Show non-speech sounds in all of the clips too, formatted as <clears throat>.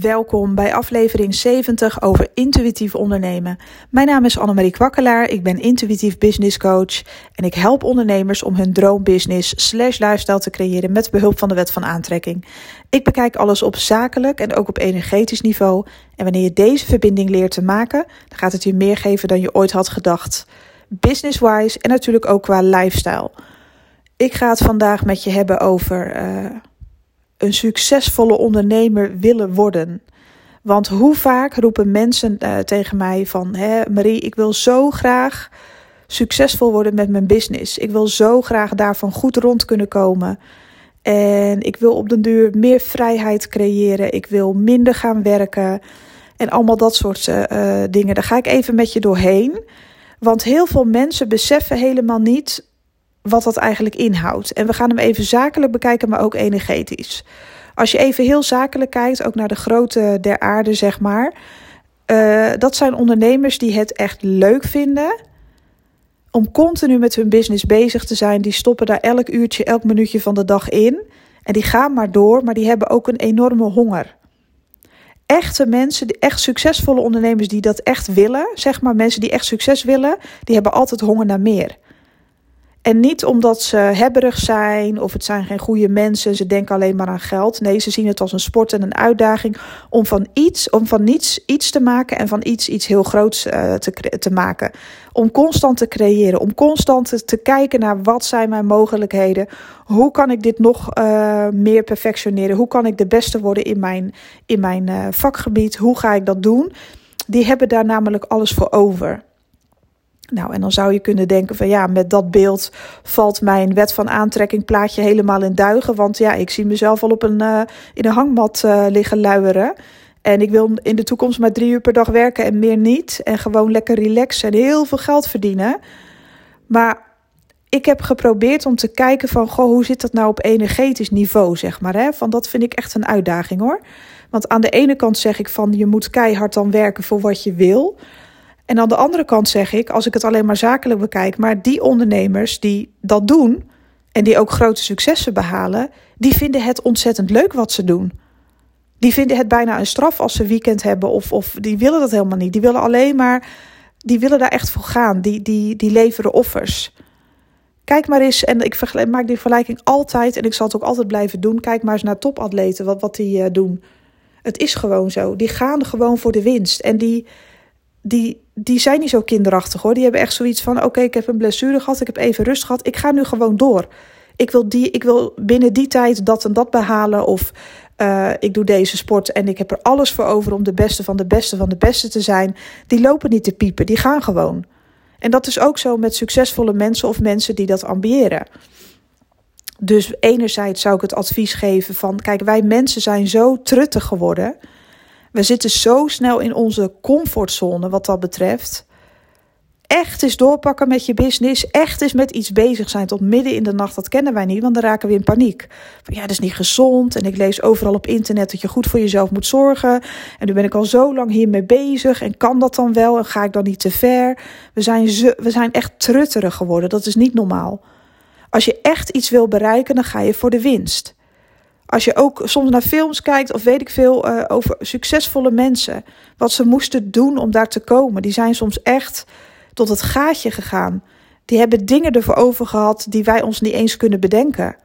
Welkom bij aflevering 70 over intuïtief ondernemen. Mijn naam is Annemarie Kwakkelaar, ik ben intuïtief business coach en ik help ondernemers om hun droombusiness slash lifestyle te creëren met behulp van de wet van aantrekking. Ik bekijk alles op zakelijk en ook op energetisch niveau en wanneer je deze verbinding leert te maken, dan gaat het je meer geven dan je ooit had gedacht. Business-wise en natuurlijk ook qua lifestyle. Ik ga het vandaag met je hebben over... Uh, een succesvolle ondernemer willen worden. Want hoe vaak roepen mensen uh, tegen mij van... Hè, Marie, ik wil zo graag succesvol worden met mijn business. Ik wil zo graag daarvan goed rond kunnen komen. En ik wil op den duur meer vrijheid creëren. Ik wil minder gaan werken. En allemaal dat soort uh, dingen. Daar ga ik even met je doorheen. Want heel veel mensen beseffen helemaal niet wat dat eigenlijk inhoudt. En we gaan hem even zakelijk bekijken, maar ook energetisch. Als je even heel zakelijk kijkt, ook naar de grootte der aarde, zeg maar. Uh, dat zijn ondernemers die het echt leuk vinden om continu met hun business bezig te zijn. Die stoppen daar elk uurtje, elk minuutje van de dag in. En die gaan maar door, maar die hebben ook een enorme honger. Echte mensen, echt succesvolle ondernemers die dat echt willen, zeg maar mensen die echt succes willen, die hebben altijd honger naar meer. En niet omdat ze hebberig zijn of het zijn geen goede mensen, ze denken alleen maar aan geld. Nee, ze zien het als een sport en een uitdaging om van iets, om van niets iets te maken en van iets iets heel groots uh, te, te maken. Om constant te creëren, om constant te, kijken naar wat zijn mijn mogelijkheden. Hoe kan ik dit nog uh, meer perfectioneren? Hoe kan ik de beste worden in mijn, in mijn uh, vakgebied? Hoe ga ik dat doen? Die hebben daar namelijk alles voor over. Nou, en dan zou je kunnen denken van ja, met dat beeld valt mijn wet van aantrekking plaatje helemaal in duigen. Want ja, ik zie mezelf al op een, uh, in een hangmat uh, liggen luieren. En ik wil in de toekomst maar drie uur per dag werken en meer niet. En gewoon lekker relaxen en heel veel geld verdienen. Maar ik heb geprobeerd om te kijken van, goh, hoe zit dat nou op energetisch niveau, zeg maar. Hè? Van dat vind ik echt een uitdaging hoor. Want aan de ene kant zeg ik van, je moet keihard dan werken voor wat je wil. En aan de andere kant zeg ik, als ik het alleen maar zakelijk bekijk, maar die ondernemers die dat doen en die ook grote successen behalen, die vinden het ontzettend leuk wat ze doen. Die vinden het bijna een straf als ze weekend hebben of, of die willen dat helemaal niet. Die willen alleen maar, die willen daar echt voor gaan. Die, die, die leveren offers. Kijk maar eens, en ik maak die vergelijking altijd en ik zal het ook altijd blijven doen. Kijk maar eens naar topatleten, wat, wat die uh, doen. Het is gewoon zo. Die gaan gewoon voor de winst. En die, die, die zijn niet zo kinderachtig hoor. Die hebben echt zoiets van: oké, ik heb een blessure gehad, ik heb even rust gehad, ik ga nu gewoon door. Ik wil, die, ik wil binnen die tijd dat en dat behalen. Of uh, ik doe deze sport en ik heb er alles voor over om de beste van de beste van de beste te zijn. Die lopen niet te piepen, die gaan gewoon. En dat is ook zo met succesvolle mensen of mensen die dat ambiëren. Dus enerzijds zou ik het advies geven van: kijk, wij mensen zijn zo truttig geworden we zitten zo snel in onze comfortzone wat dat betreft. Echt is doorpakken met je business. Echt is met iets bezig zijn tot midden in de nacht. Dat kennen wij niet, want dan raken we in paniek. ja, dat is niet gezond. En ik lees overal op internet dat je goed voor jezelf moet zorgen. En nu ben ik al zo lang hiermee bezig. En kan dat dan wel? En ga ik dan niet te ver? We zijn, we zijn echt trutterig geworden. Dat is niet normaal. Als je echt iets wil bereiken, dan ga je voor de winst. Als je ook soms naar films kijkt of weet ik veel uh, over succesvolle mensen. Wat ze moesten doen om daar te komen. Die zijn soms echt tot het gaatje gegaan. Die hebben dingen ervoor over gehad die wij ons niet eens kunnen bedenken.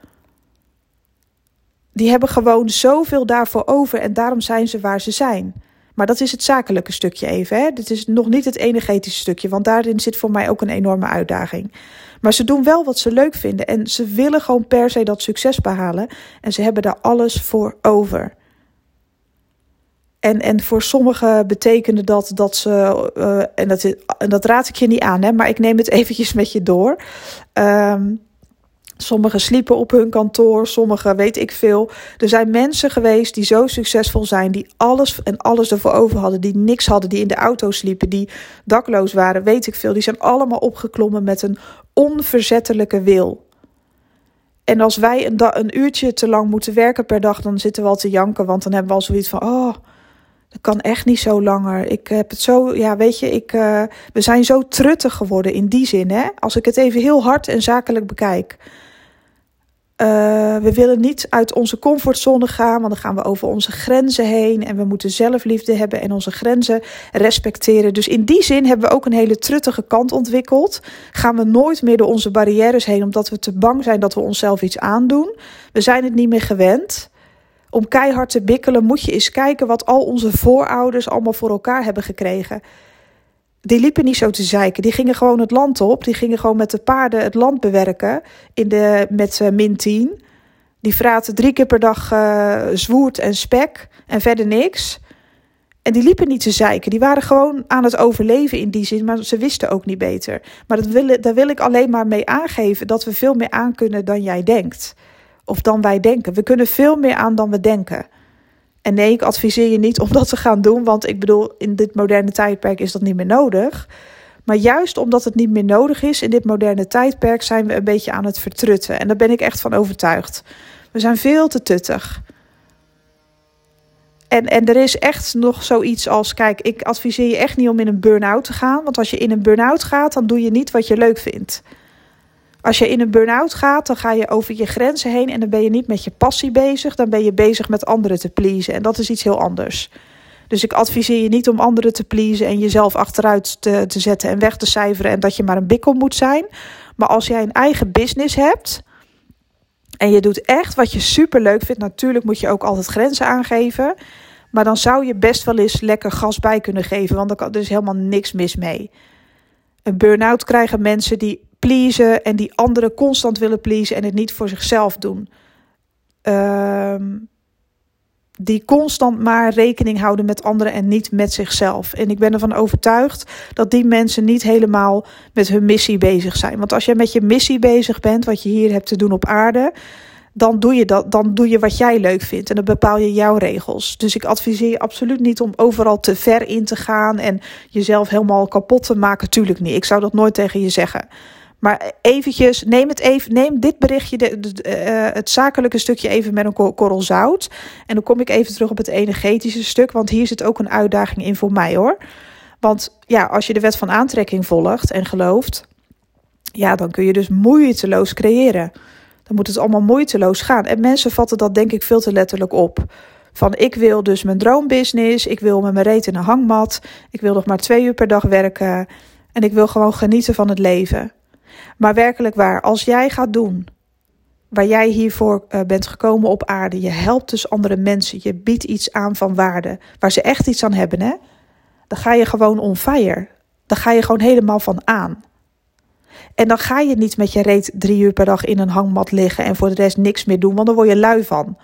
Die hebben gewoon zoveel daarvoor over en daarom zijn ze waar ze zijn. Maar dat is het zakelijke stukje even. Hè? Dit is nog niet het energetische stukje, want daarin zit voor mij ook een enorme uitdaging. Maar ze doen wel wat ze leuk vinden en ze willen gewoon per se dat succes behalen. En ze hebben daar alles voor over. En, en voor sommigen betekende dat dat ze, uh, en, dat, en dat raad ik je niet aan, hè, maar ik neem het <laughs> eventjes met je door. Um, Sommigen sliepen op hun kantoor, sommigen weet ik veel. Er zijn mensen geweest die zo succesvol zijn, die alles en alles ervoor over hadden, die niks hadden, die in de auto sliepen, die dakloos waren, weet ik veel. Die zijn allemaal opgeklommen met een onverzettelijke wil. En als wij een, een uurtje te lang moeten werken per dag, dan zitten we al te janken, want dan hebben we al zoiets van: oh, dat kan echt niet zo langer. Ik heb het zo, ja, weet je, ik, uh, we zijn zo truttig geworden in die zin, hè? Als ik het even heel hard en zakelijk bekijk. Uh, we willen niet uit onze comfortzone gaan, want dan gaan we over onze grenzen heen. En we moeten zelfliefde hebben en onze grenzen respecteren. Dus in die zin hebben we ook een hele truttige kant ontwikkeld. Gaan we nooit meer door onze barrières heen, omdat we te bang zijn dat we onszelf iets aandoen. We zijn het niet meer gewend. Om keihard te bikkelen moet je eens kijken wat al onze voorouders allemaal voor elkaar hebben gekregen die liepen niet zo te zeiken. Die gingen gewoon het land op. Die gingen gewoon met de paarden het land bewerken in de, met uh, min 10. Die vraten drie keer per dag uh, zwoerd en spek en verder niks. En die liepen niet te zeiken. Die waren gewoon aan het overleven in die zin, maar ze wisten ook niet beter. Maar dat wil, daar wil ik alleen maar mee aangeven dat we veel meer aan kunnen dan jij denkt. Of dan wij denken. We kunnen veel meer aan dan we denken. En nee, ik adviseer je niet om dat te gaan doen, want ik bedoel, in dit moderne tijdperk is dat niet meer nodig. Maar juist omdat het niet meer nodig is in dit moderne tijdperk, zijn we een beetje aan het vertrutten. En daar ben ik echt van overtuigd. We zijn veel te tuttig. En, en er is echt nog zoiets als: kijk, ik adviseer je echt niet om in een burn-out te gaan. Want als je in een burn-out gaat, dan doe je niet wat je leuk vindt. Als je in een burn-out gaat, dan ga je over je grenzen heen en dan ben je niet met je passie bezig, dan ben je bezig met anderen te pleasen. En dat is iets heel anders. Dus ik adviseer je niet om anderen te pleasen en jezelf achteruit te, te zetten en weg te cijferen en dat je maar een bikkel moet zijn. Maar als jij een eigen business hebt en je doet echt wat je super leuk vindt, natuurlijk moet je ook altijd grenzen aangeven. Maar dan zou je best wel eens lekker gas bij kunnen geven, want er is helemaal niks mis mee. Een burn-out krijgen mensen die pleasen en die anderen constant willen pleasen en het niet voor zichzelf doen. Ehm, die constant maar rekening houden met anderen en niet met zichzelf. En ik ben ervan overtuigd dat die mensen niet helemaal met hun missie bezig zijn. Want als jij met je missie bezig bent, wat je hier hebt te doen op aarde, dan doe je dat, dan doe je wat jij leuk vindt en dan bepaal je jouw regels. Dus ik adviseer je absoluut niet om overal te ver in te gaan en jezelf helemaal kapot te maken. Tuurlijk niet. Ik zou dat nooit tegen je zeggen. Maar eventjes, neem, het even, neem dit berichtje, de, uh, het zakelijke stukje even met een korrel zout. En dan kom ik even terug op het energetische stuk, want hier zit ook een uitdaging in voor mij hoor. Want ja, als je de wet van aantrekking volgt en gelooft, ja, dan kun je dus moeiteloos creëren. Dan moet het allemaal moeiteloos gaan. En mensen vatten dat denk ik veel te letterlijk op. Van ik wil dus mijn droombusiness, ik wil met mijn reet in een hangmat, ik wil nog maar twee uur per dag werken en ik wil gewoon genieten van het leven. Maar werkelijk waar, als jij gaat doen waar jij hiervoor uh, bent gekomen op aarde, je helpt dus andere mensen, je biedt iets aan van waarde, waar ze echt iets aan hebben, hè? Dan ga je gewoon on fire. Dan ga je gewoon helemaal van aan. En dan ga je niet met je reet drie uur per dag in een hangmat liggen en voor de rest niks meer doen, want dan word je lui van.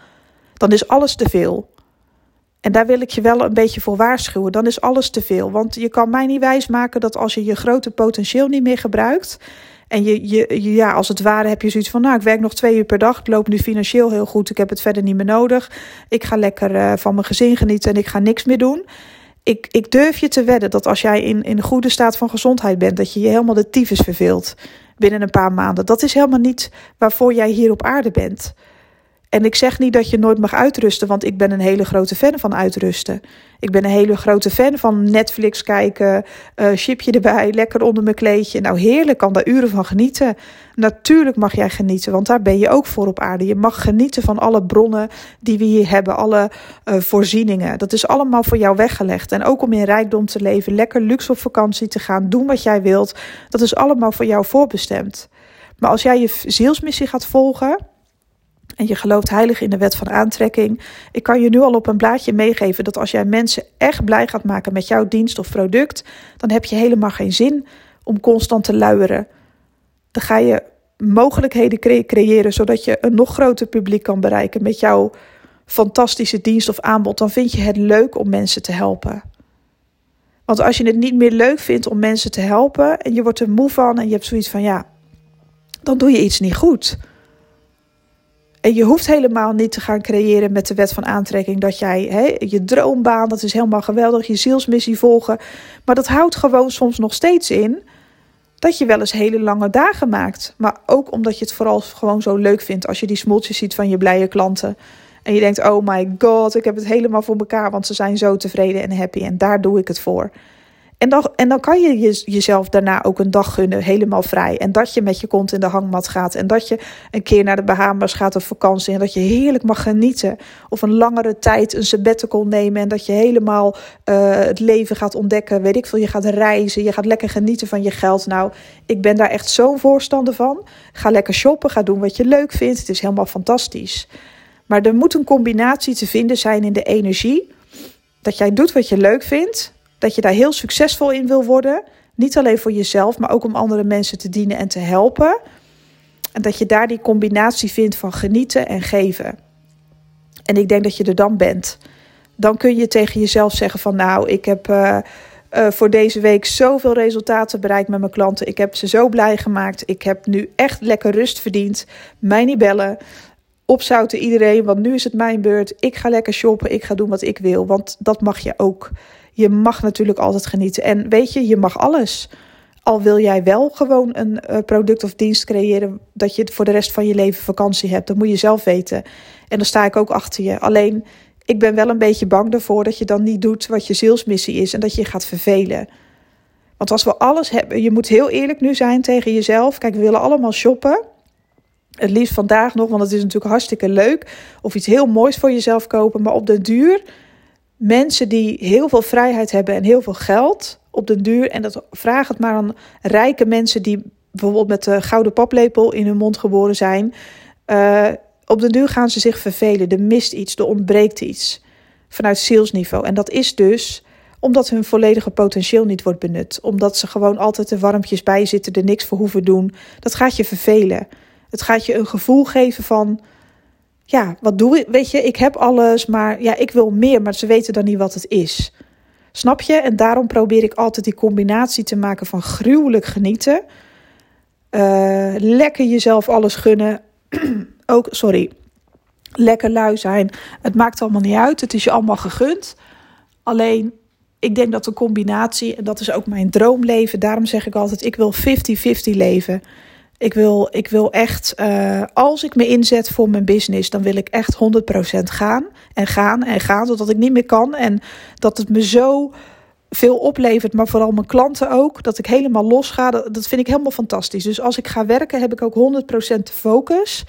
Dan is alles te veel. En daar wil ik je wel een beetje voor waarschuwen. Dan is alles te veel. Want je kan mij niet wijsmaken dat als je je grote potentieel niet meer gebruikt, en je, je, ja, als het ware heb je zoiets van, nou, ik werk nog twee uur per dag. Het loopt nu financieel heel goed. Ik heb het verder niet meer nodig. Ik ga lekker uh, van mijn gezin genieten en ik ga niks meer doen. Ik, ik durf je te wedden dat als jij in, in goede staat van gezondheid bent, dat je je helemaal de tyfus verveelt binnen een paar maanden. Dat is helemaal niet waarvoor jij hier op aarde bent. En ik zeg niet dat je nooit mag uitrusten, want ik ben een hele grote fan van uitrusten. Ik ben een hele grote fan van Netflix kijken, uh, chipje erbij, lekker onder mijn kleedje. Nou, heerlijk, kan daar uren van genieten. Natuurlijk mag jij genieten, want daar ben je ook voor op aarde. Je mag genieten van alle bronnen die we hier hebben, alle uh, voorzieningen. Dat is allemaal voor jou weggelegd. En ook om in rijkdom te leven, lekker luxe op vakantie te gaan, doen wat jij wilt. Dat is allemaal voor jou voorbestemd. Maar als jij je zielsmissie gaat volgen en je gelooft heilig in de wet van aantrekking. Ik kan je nu al op een blaadje meegeven dat als jij mensen echt blij gaat maken met jouw dienst of product, dan heb je helemaal geen zin om constant te luieren. Dan ga je mogelijkheden creëren zodat je een nog groter publiek kan bereiken met jouw fantastische dienst of aanbod. Dan vind je het leuk om mensen te helpen. Want als je het niet meer leuk vindt om mensen te helpen en je wordt er moe van en je hebt zoiets van ja, dan doe je iets niet goed. En je hoeft helemaal niet te gaan creëren met de wet van aantrekking dat jij hè, je droombaan, dat is helemaal geweldig, je zielsmissie volgen. Maar dat houdt gewoon soms nog steeds in dat je wel eens hele lange dagen maakt. Maar ook omdat je het vooral gewoon zo leuk vindt als je die smoltjes ziet van je blije klanten. En je denkt, oh my god, ik heb het helemaal voor elkaar, want ze zijn zo tevreden en happy en daar doe ik het voor. En dan, dan kan je, je jezelf daarna ook een dag gunnen, helemaal vrij. En dat je met je kont in de hangmat gaat. En dat je een keer naar de Bahamas gaat op vakantie. En dat je heerlijk mag genieten. Of een langere tijd een sabbatical nemen. En dat je helemaal uh, het leven gaat ontdekken. Weet ik veel, je gaat reizen. Je gaat lekker genieten van je geld. Nou, ik ben daar echt zo'n voorstander van. Ga lekker shoppen, ga doen wat je leuk vindt. Het is helemaal fantastisch. Maar er moet een combinatie te vinden zijn in de energie. Dat jij doet wat je leuk vindt dat je daar heel succesvol in wil worden. Niet alleen voor jezelf, maar ook om andere mensen te dienen en te helpen. En dat je daar die combinatie vindt van genieten en geven. En ik denk dat je er dan bent. Dan kun je tegen jezelf zeggen van nou, ik heb uh, uh, voor deze week zoveel resultaten bereikt met mijn klanten. Ik heb ze zo blij gemaakt. Ik heb nu echt lekker rust verdiend. Mij niet bellen. Opzouten iedereen, want nu is het mijn beurt. Ik ga lekker shoppen. Ik ga doen wat ik wil. Want dat mag je ook je mag natuurlijk altijd genieten. En weet je, je mag alles. Al wil jij wel gewoon een uh, product of dienst creëren dat je voor de rest van je leven vakantie hebt, dat moet je zelf weten. En dan sta ik ook achter je. Alleen, ik ben wel een beetje bang ervoor dat je dan niet doet wat je zielsmissie is en dat je je gaat vervelen. Want als we alles hebben, je moet heel eerlijk nu zijn tegen jezelf. Kijk, we willen allemaal shoppen. Het liefst vandaag nog, want het is natuurlijk hartstikke leuk. Of iets heel moois voor jezelf kopen. Maar op de duur mensen die heel veel vrijheid hebben en heel veel geld op den duur. En dat vraag het maar aan rijke mensen die bijvoorbeeld met de gouden paplepel in hun mond geboren zijn. Uh, op den duur gaan ze zich vervelen. Er mist iets, er ontbreekt iets vanuit salesniveau. En dat is dus omdat hun volledige potentieel niet wordt benut. Omdat ze gewoon altijd de warmpjes bij zitten, er niks voor hoeven doen. Dat gaat je vervelen. Het gaat je een gevoel geven van ja, wat doe ik? Weet je, ik heb alles, maar ja, ik wil meer, maar ze weten dan niet wat het is. Snap je? En daarom probeer ik altijd die combinatie te maken van gruwelijk genieten. Uh, lekker jezelf alles gunnen. <clears throat> Ook, sorry, lekker lui zijn. Het maakt allemaal niet uit. Het is je allemaal gegund. Alleen, ik denk dat de combinatie, en dat is ook mijn droomleven. Daarom zeg ik altijd, ik wil 50-50 leven. Ik wil, ik wil echt, uh, als ik me inzet voor mijn business, dan wil ik echt 100% gaan en gaan en gaan, zodat ik niet meer kan. En dat het me zo veel oplevert, maar vooral mijn klanten ook. Dat ik helemaal los ga, dat, dat vind ik helemaal fantastisch. Dus als ik ga werken, heb ik ook 100% focus.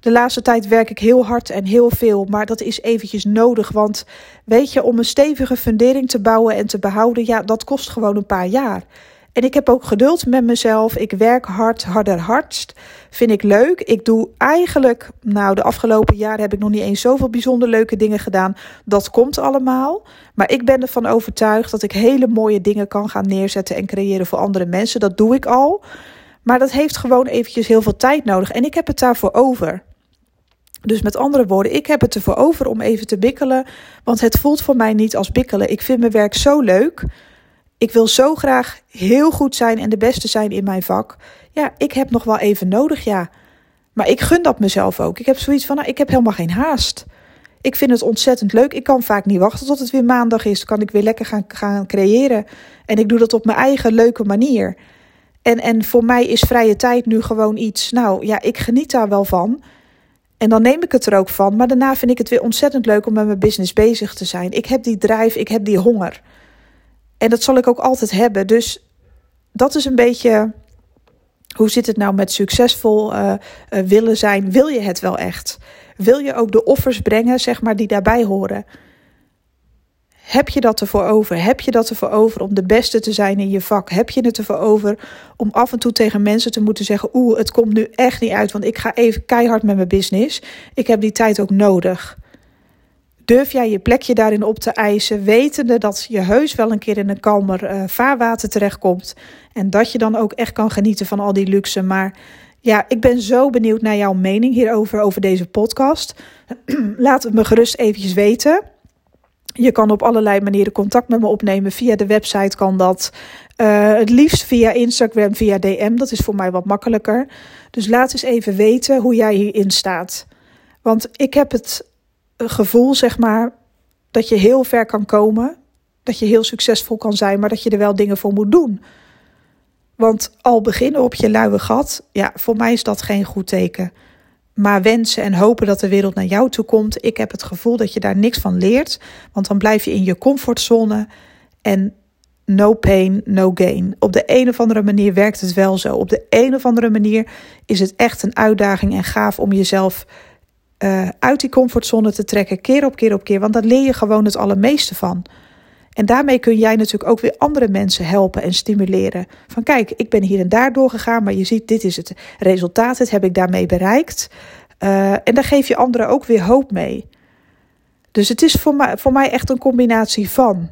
De laatste tijd werk ik heel hard en heel veel, maar dat is eventjes nodig. Want weet je, om een stevige fundering te bouwen en te behouden, ja, dat kost gewoon een paar jaar. En ik heb ook geduld met mezelf. Ik werk hard, harder, hardst. Vind ik leuk. Ik doe eigenlijk, nou, de afgelopen jaren heb ik nog niet eens zoveel bijzonder leuke dingen gedaan. Dat komt allemaal. Maar ik ben ervan overtuigd dat ik hele mooie dingen kan gaan neerzetten en creëren voor andere mensen. Dat doe ik al. Maar dat heeft gewoon eventjes heel veel tijd nodig. En ik heb het daarvoor over. Dus met andere woorden, ik heb het ervoor over om even te bikkelen. Want het voelt voor mij niet als bikkelen. Ik vind mijn werk zo leuk. Ik wil zo graag heel goed zijn en de beste zijn in mijn vak. Ja, ik heb nog wel even nodig, ja. Maar ik gun dat mezelf ook. Ik heb zoiets van, nou, ik heb helemaal geen haast. Ik vind het ontzettend leuk. Ik kan vaak niet wachten tot het weer maandag is. Dan kan ik weer lekker gaan, gaan creëren. En ik doe dat op mijn eigen leuke manier. En, en voor mij is vrije tijd nu gewoon iets. Nou ja, ik geniet daar wel van. En dan neem ik het er ook van. Maar daarna vind ik het weer ontzettend leuk om met mijn business bezig te zijn. Ik heb die drijf, ik heb die honger. En dat zal ik ook altijd hebben. Dus dat is een beetje. Hoe zit het nou met succesvol uh, uh, willen zijn? Wil je het wel echt? Wil je ook de offers brengen, zeg maar, die daarbij horen? Heb je dat ervoor over? Heb je dat ervoor over om de beste te zijn in je vak? Heb je het ervoor over om af en toe tegen mensen te moeten zeggen: Oeh, het komt nu echt niet uit, want ik ga even keihard met mijn business. Ik heb die tijd ook nodig. Durf jij je plekje daarin op te eisen, wetende dat je heus wel een keer in een kalmer uh, vaarwater terechtkomt. En dat je dan ook echt kan genieten van al die luxe. Maar ja, ik ben zo benieuwd naar jouw mening hierover, over deze podcast. <clears throat> Laat het me gerust eventjes weten. Je kan op allerlei manieren contact met me opnemen. Via de website kan dat. Uh, het liefst via Instagram, via DM. Dat is voor mij wat makkelijker. Dus laat eens even weten hoe jij hierin staat. Want ik heb het gevoel, zeg maar, dat je heel ver kan komen. Dat je heel succesvol kan zijn, maar dat je er wel dingen voor moet doen. Want al beginnen op je luie gat, ja, voor mij is dat geen goed teken. Maar wensen en hopen dat de wereld naar jou toe komt, ik heb het gevoel dat je daar niks van leert. Want dan blijf je in je comfortzone. En no pain, no gain. Op de een of andere manier werkt het wel zo. Op de een of andere manier is het echt een uitdaging en gaaf om jezelf uh, uit die comfortzone te trekken, keer op keer op keer. Want daar leer je gewoon het allermeeste van. En daarmee kun jij natuurlijk ook weer andere mensen helpen en stimuleren. Van kijk, ik ben hier en daar doorgegaan, maar je ziet, dit is het resultaat, dit heb ik daarmee bereikt. Uh, en daar geef je anderen ook weer hoop mee. Dus het is voor mij, voor mij echt een combinatie van.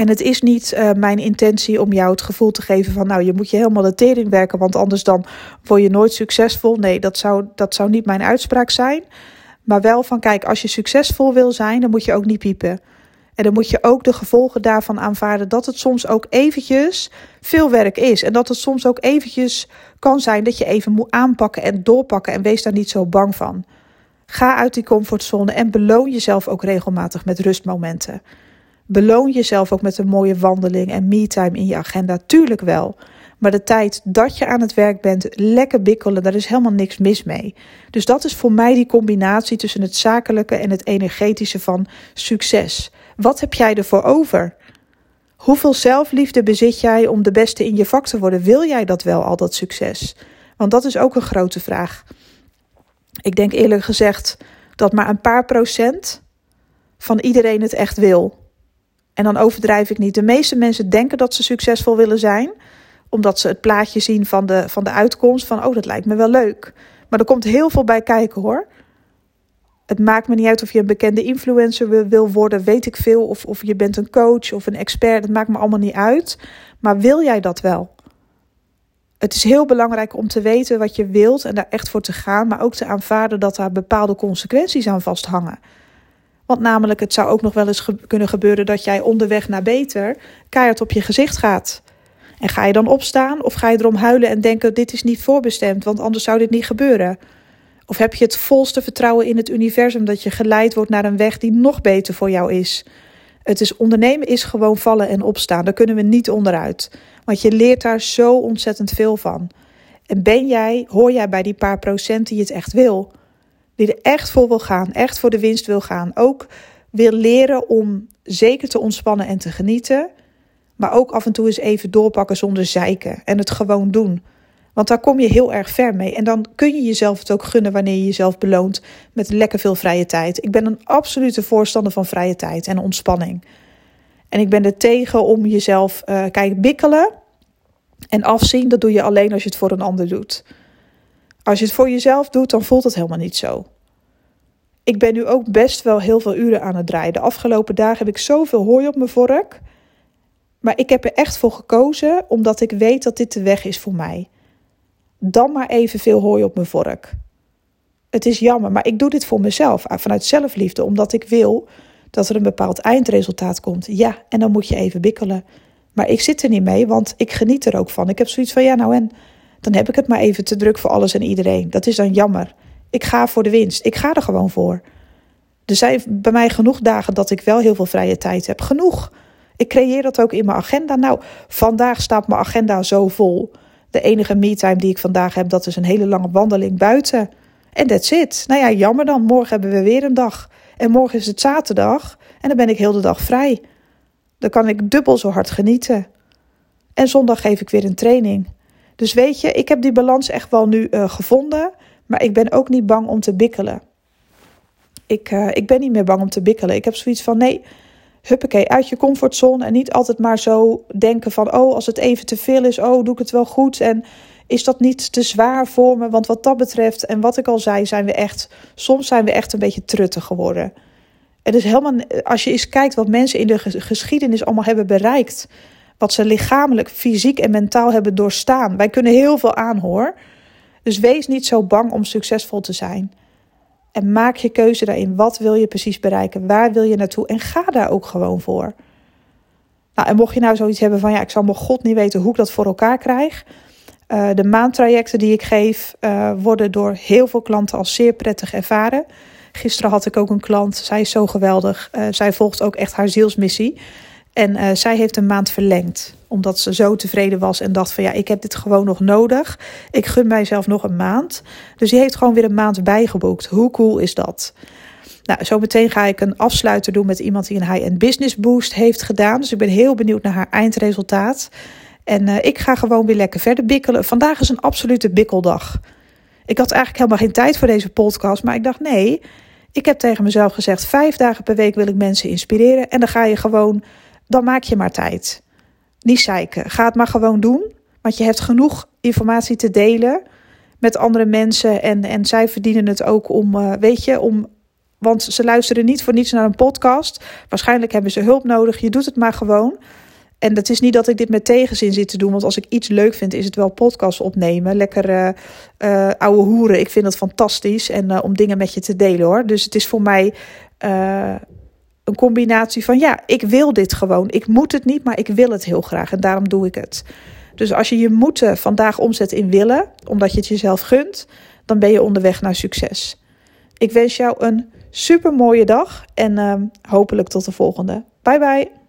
En het is niet uh, mijn intentie om jou het gevoel te geven van, nou, je moet je helemaal de tering werken, want anders dan word je nooit succesvol. Nee, dat zou, dat zou niet mijn uitspraak zijn. Maar wel van, kijk, als je succesvol wil zijn, dan moet je ook niet piepen. En dan moet je ook de gevolgen daarvan aanvaarden dat het soms ook eventjes veel werk is. En dat het soms ook eventjes kan zijn dat je even moet aanpakken en doorpakken. En wees daar niet zo bang van. Ga uit die comfortzone en beloon jezelf ook regelmatig met rustmomenten. Beloon jezelf ook met een mooie wandeling en me-time in je agenda. Tuurlijk wel. Maar de tijd dat je aan het werk bent, lekker bikkelen, daar is helemaal niks mis mee. Dus dat is voor mij die combinatie tussen het zakelijke en het energetische van succes. Wat heb jij ervoor over? Hoeveel zelfliefde bezit jij om de beste in je vak te worden? Wil jij dat wel, al dat succes? Want dat is ook een grote vraag. Ik denk eerlijk gezegd dat maar een paar procent van iedereen het echt wil. En dan overdrijf ik niet. De meeste mensen denken dat ze succesvol willen zijn, omdat ze het plaatje zien van de, van de uitkomst van, oh, dat lijkt me wel leuk. Maar er komt heel veel bij kijken hoor. Het maakt me niet uit of je een bekende influencer wil worden, weet ik veel. Of, of je bent een coach of een expert, dat maakt me allemaal niet uit. Maar wil jij dat wel? Het is heel belangrijk om te weten wat je wilt en daar echt voor te gaan, maar ook te aanvaarden dat daar bepaalde consequenties aan vasthangen. Want namelijk, het zou ook nog wel eens kunnen gebeuren dat jij onderweg naar beter keihard op je gezicht gaat. En ga je dan opstaan of ga je erom huilen en denken: dit is niet voorbestemd, want anders zou dit niet gebeuren? Of heb je het volste vertrouwen in het universum dat je geleid wordt naar een weg die nog beter voor jou is? Het is ondernemen is gewoon vallen en opstaan. Daar kunnen we niet onderuit. Want je leert daar zo ontzettend veel van. En ben jij, hoor jij bij die paar procent die het echt wil? Die er echt voor wil gaan, echt voor de winst wil gaan. Ook wil leren om zeker te ontspannen en te genieten. Maar ook af en toe eens even doorpakken zonder zeiken. En het gewoon doen. Want daar kom je heel erg ver mee. En dan kun je jezelf het ook gunnen wanneer je jezelf beloont met lekker veel vrije tijd. Ik ben een absolute voorstander van vrije tijd en ontspanning. En ik ben er tegen om jezelf, uh, kijk, bikkelen en afzien. Dat doe je alleen als je het voor een ander doet. Als je het voor jezelf doet, dan voelt het helemaal niet zo. Ik ben nu ook best wel heel veel uren aan het draaien. De afgelopen dagen heb ik zoveel hooi op mijn vork. Maar ik heb er echt voor gekozen omdat ik weet dat dit de weg is voor mij dan maar even veel hooi op mijn vork. Het is jammer, maar ik doe dit voor mezelf, ah, vanuit zelfliefde, omdat ik wil dat er een bepaald eindresultaat komt. Ja, en dan moet je even bikkelen. Maar ik zit er niet mee, want ik geniet er ook van. Ik heb zoiets van, ja nou en, dan heb ik het maar even te druk voor alles en iedereen. Dat is dan jammer. Ik ga voor de winst. Ik ga er gewoon voor. Er zijn bij mij genoeg dagen dat ik wel heel veel vrije tijd heb. Genoeg. Ik creëer dat ook in mijn agenda. Nou, vandaag staat mijn agenda zo vol. De enige me-time die ik vandaag heb, dat is een hele lange wandeling buiten. En that's it. Nou ja, jammer dan. Morgen hebben we weer een dag. En morgen is het zaterdag. En dan ben ik heel de dag vrij. Dan kan ik dubbel zo hard genieten. En zondag geef ik weer een training. Dus weet je, ik heb die balans echt wel nu uh, gevonden. Maar ik ben ook niet bang om te bikkelen. Ik, uh, ik ben niet meer bang om te bikkelen. Ik heb zoiets van: nee, huppakee, uit je comfortzone. En niet altijd maar zo denken van, oh, als het even te veel is, oh, doe ik het wel goed. En is dat niet te zwaar voor me? Want wat dat betreft, en wat ik al zei, zijn we echt, soms zijn we echt een beetje truttig geworden. Het is helemaal, als je eens kijkt wat mensen in de geschiedenis allemaal hebben bereikt. Wat ze lichamelijk, fysiek en mentaal hebben doorstaan. Wij kunnen heel veel aan hoor. Dus wees niet zo bang om succesvol te zijn. En maak je keuze daarin. Wat wil je precies bereiken? Waar wil je naartoe? En ga daar ook gewoon voor. Nou, en mocht je nou zoiets hebben van ja, ik zal mijn god niet weten hoe ik dat voor elkaar krijg. Uh, de maandtrajecten die ik geef uh, worden door heel veel klanten als zeer prettig ervaren. Gisteren had ik ook een klant, zij is zo geweldig. Uh, zij volgt ook echt haar zielsmissie. En zij heeft een maand verlengd omdat ze zo tevreden was en dacht van ja, ik heb dit gewoon nog nodig. Ik gun mijzelf nog een maand. Dus die heeft gewoon weer een maand bijgeboekt. Hoe cool is dat? Nou, zometeen ga ik een afsluiter doen met iemand die een high-end business boost heeft gedaan. Dus ik ben heel benieuwd naar haar eindresultaat. En uh, ik ga gewoon weer lekker verder bikkelen. Vandaag is een absolute bikkeldag. Ik had eigenlijk helemaal geen tijd voor deze podcast, maar ik dacht nee. Ik heb tegen mezelf gezegd: vijf dagen per week wil ik mensen inspireren. En dan ga je gewoon, dan maak je maar tijd. Niet zeiken. Ga het maar gewoon doen. Want je hebt genoeg informatie te delen met andere mensen. En, en zij verdienen het ook om, uh, weet je, om. Want ze luisteren niet voor niets naar een podcast. Waarschijnlijk hebben ze hulp nodig. Je doet het maar gewoon. En het is niet dat ik dit met tegenzin zit te doen. Want als ik iets leuk vind, is het wel podcast opnemen. Lekker uh, ouwe hoeren. Ik vind dat fantastisch. En om dingen met je te delen hoor. Dus het is voor mij een combinatie van ja, ik wil dit gewoon. Ik moet het niet, maar ik wil het heel graag. En daarom doe ik het. Dus als je je moeten vandaag omzet in willen, omdat je het jezelf gunt, dan ben je onderweg naar succes. Ik wens jou een super mooie dag en hopelijk tot de volgende. Bye bye.